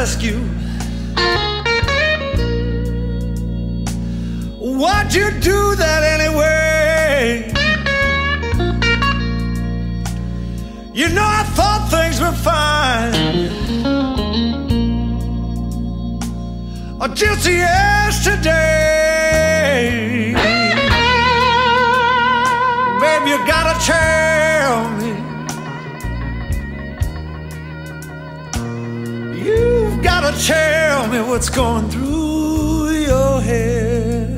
Ask you, why'd you do that anyway? You know, I thought things were fine. Or just yesterday. Babe, you gotta tell tell me what's going through your head.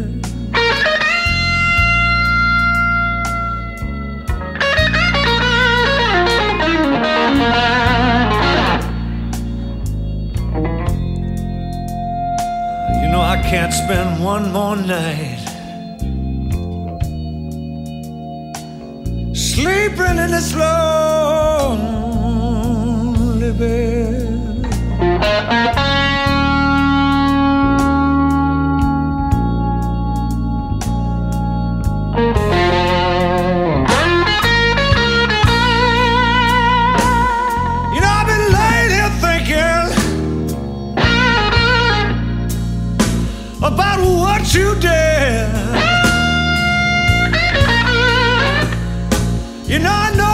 You know, I can't spend one more night sleeping in this lonely bed. What you did. You know, I know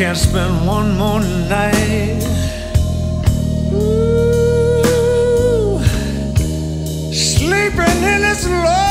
can't spend one more night. Ooh, sleeping in this lonely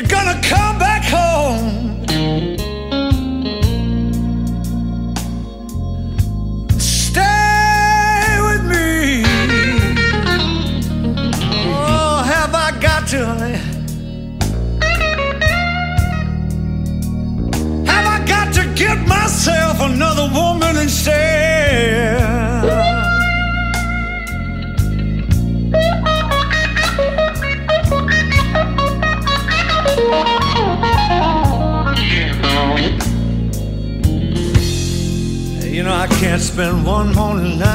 you're gonna come back home. Stay with me. Oh, have I got to? Spend one more night